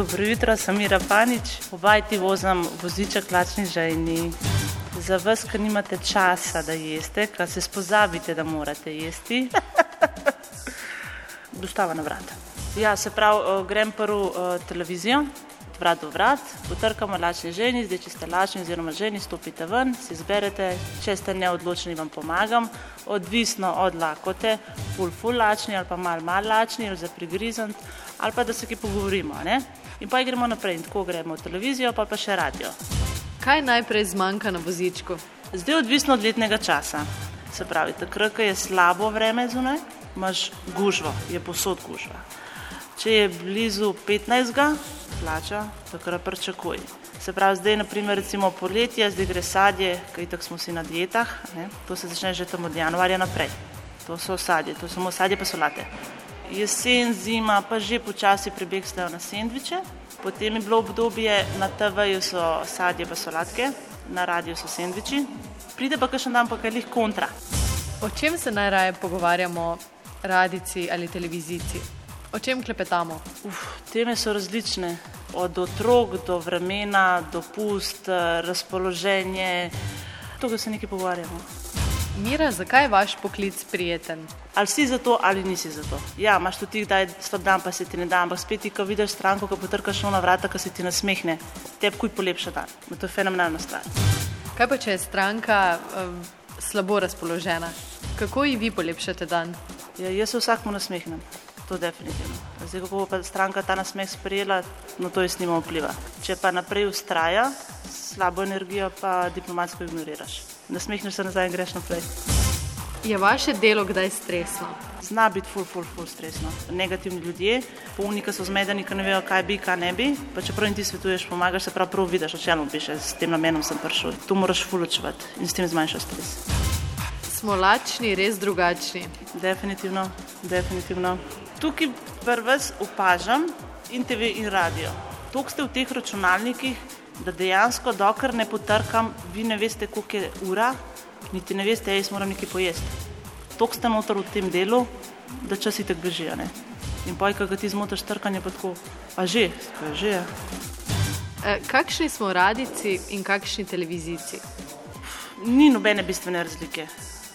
Dobro jutro, sem Mira Panič. Obaj ti vozim voziček lačni žejni. Za vas, ki nimate časa, da jeste, ker se spozabite, da morate jesti. Dostava na vrata. Ja, se pravi, eh, grem prvo uh, televizijo, vrat do vrat, potrkamo lačni ženi, zdaj če ste lačni oziroma ženi, stopite ven, si izberete, če ste neodločni, vam pomagam, odvisno od lakote, full, full lačni ali pa mal, mal lačni ali za prigrizant ali pa da se ki pogovorimo. Ne? In pa gremo naprej in tako gremo v televizijo, pa pa še radio. Kaj najprej zmanjka na vozičku? Zdaj odvisno od letnega časa. Se pravi, takrat, ko je slabo vreme zunaj, imaš gužvo, je posod gužva. Če je blizu 15. plača, takrat pričakuj. Se pravi, zdaj naprimer recimo poletje, zdaj gre sadje, kaj tako smo si na dietah, ne? to se začne že tam od januarja naprej. To so sadje, to samo sadje pa solate. Jesen, zima pa že počasi prebegstajo na sendviče, potem je bilo obdobje na TV-ju so sadje pa solatke, na radiju so sendviči, pride pa kakšen dan pa kaj lih kontra. O čem se najraje pogovarjamo, radici ali televizici? O čem klepetamo? Uf, teme so različne, od otrok do vremena, dopust, razpoloženje, to, se nekaj pogovarjamo. Mira, zakaj je vaš poklic prijeten? Ali si za to, ali nisi za to. Ja, imaš tudi ti, da je slab dan, pa se ti ne da, ampak spet ti, ko vidiš stranko, ko potrkaš na vrata, ko se ti nasmehne, te kuj polepša dan. To je fenomenalna stvar. Kaj pa, če je stranka um, slabo razpoložena? Kako ji vi polepšate dan? Ja, jaz se vsakmu nasmehnem to definitivno. Zdaj, kako bo pa stranka ta nasmeh sprejela, na to jaz nima vpliva. Če pa naprej ustraja, slabo energijo pa diplomatsko ignoriraš. Nasmehneš se nazaj in greš naprej. Je vaše delo kdaj stresno? Zna biti ful, ful, ful stresno. Negativni ljudje, polni, ki so zmedeni, ki ne vejo, kaj bi, kaj ne bi. Pa čeprav jim ti svetuješ, pomagaš, se prav prav vidiš, o čem piše, s tem namenom sem prišel. Tu moraš ful učevati in s tem zmanjšati stres. Smo lačni, res drugačni. Definitivno, definitivno tukaj prvič opažam in TV in radio. To ste v teh računalnikih, da dejansko, dokler ne potrkam, vi ne veste, koliko je ura, niti ne veste, jaz moram nekaj pojesti. To ste noter v tem delu, da časi tako bežijo. In poj, kaj ti zmotaš trkanje, pa tako, a že, kaj že je. E, kakšni smo radici in kakšni televizici? Ni nobene bistvene razlike.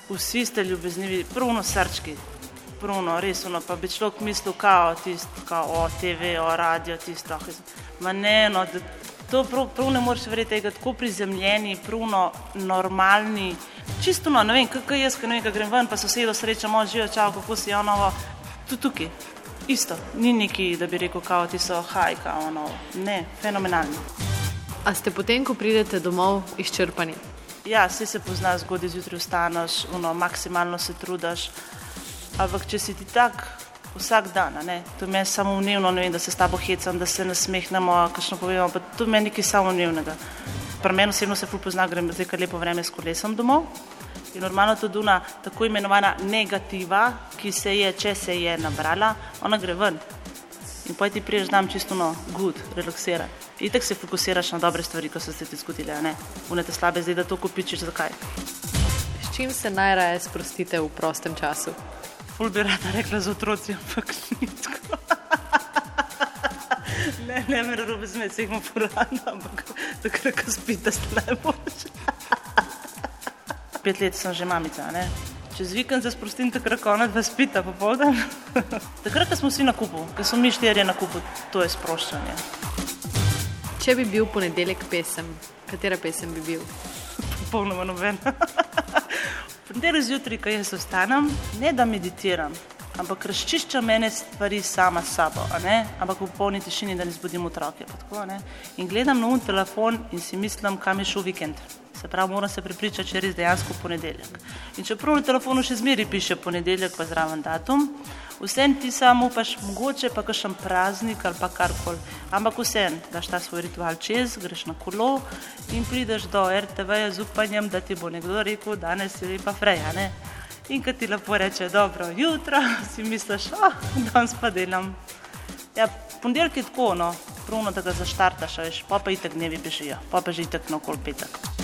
Vsi ste ljubeznivi, prvno srčki, pruno, res ono, pa bi človek mislil, kao tisto, kao o TV, o radio, tisto. Ma ne, no, to prav, prav ne moreš verjeti, je tako prizemljeni, pruno, normalni. Čisto no, ne vem, kako jaz, ko ne vem, kaj grem ven, pa sosedo srečam, živijo, čau, kako si ono, tu tukaj. Isto, ni neki, da bi rekel, kao ti so hajka, ono, ne, fenomenalni. A ste potem, ko pridete domov, izčrpani? Ja, vse se pozna, zgodaj zjutraj vstaneš, ono, maksimalno se trudiš. Ampak če si ti tak vsak dan, ne? to meni samo umevno, da se s tabo hecam, da se nasmehnemo, kakšno povemo, pa to meni nekaj samo umevnega. Pri meni osebno se pozna, grem zdaj kar lepo vreme s kolesom domov. In normalno to duna, tako imenovana negativa, ki se je, če se je nabrala, ona gre ven. In poj ti priješ dan čisto no, good, relaksiran. In tako se fokusiraš na dobre stvari, ko so se ti zgodile, ne? Unete slabe zdaj, da to kupičiš, zakaj? S čim se najraje sprostite v prostem času? ful bi rada rekla z otroci, ampak ni tako. Ne, me robe se jih imam furano, ampak takrat, ko spite, ste najboljši. Pet let sem že mamica, ne? Čez vikend se sprostim, takrat, ko ona dva spita popoldan. Takrat, ko smo vsi na kupu, ko smo mi štirje na kupu, to je sproščanje. Če bi bil ponedeljek pesem, katera pesem bi bil? Popolnoma nobena. Ponedeljek zjutraj, ko jaz ostanem, ne da meditiram, ampak razčiščam mene stvari sama s sabo, ampak v polni tišini, da ne zbudim otroke. Tako, in gledam na un telefon in si mislim, kam je šel vikend. Se pravi, moram se pripričati, če je res dejansko ponedeljek. In čeprav na telefonu še zmeri piše ponedeljek, pa zraven datum, vsem ti samo upaš, mogoče pa kakšen praznik ali pa karkoli, ampak vsem daš ta svoj ritual čez, greš na kolo in prideš do RTV-ja z upanjem, da ti bo nekdo rekel, danes je lepa freja. Ne? In kad ti lepo reče, dobro jutro, si misliš, ah, danes pa delam. Ja, ponedeljek je tako, no, pruno, da ga zaštartaš, pa pa itek dnevi bežijo, pa pa že itek na okol petek.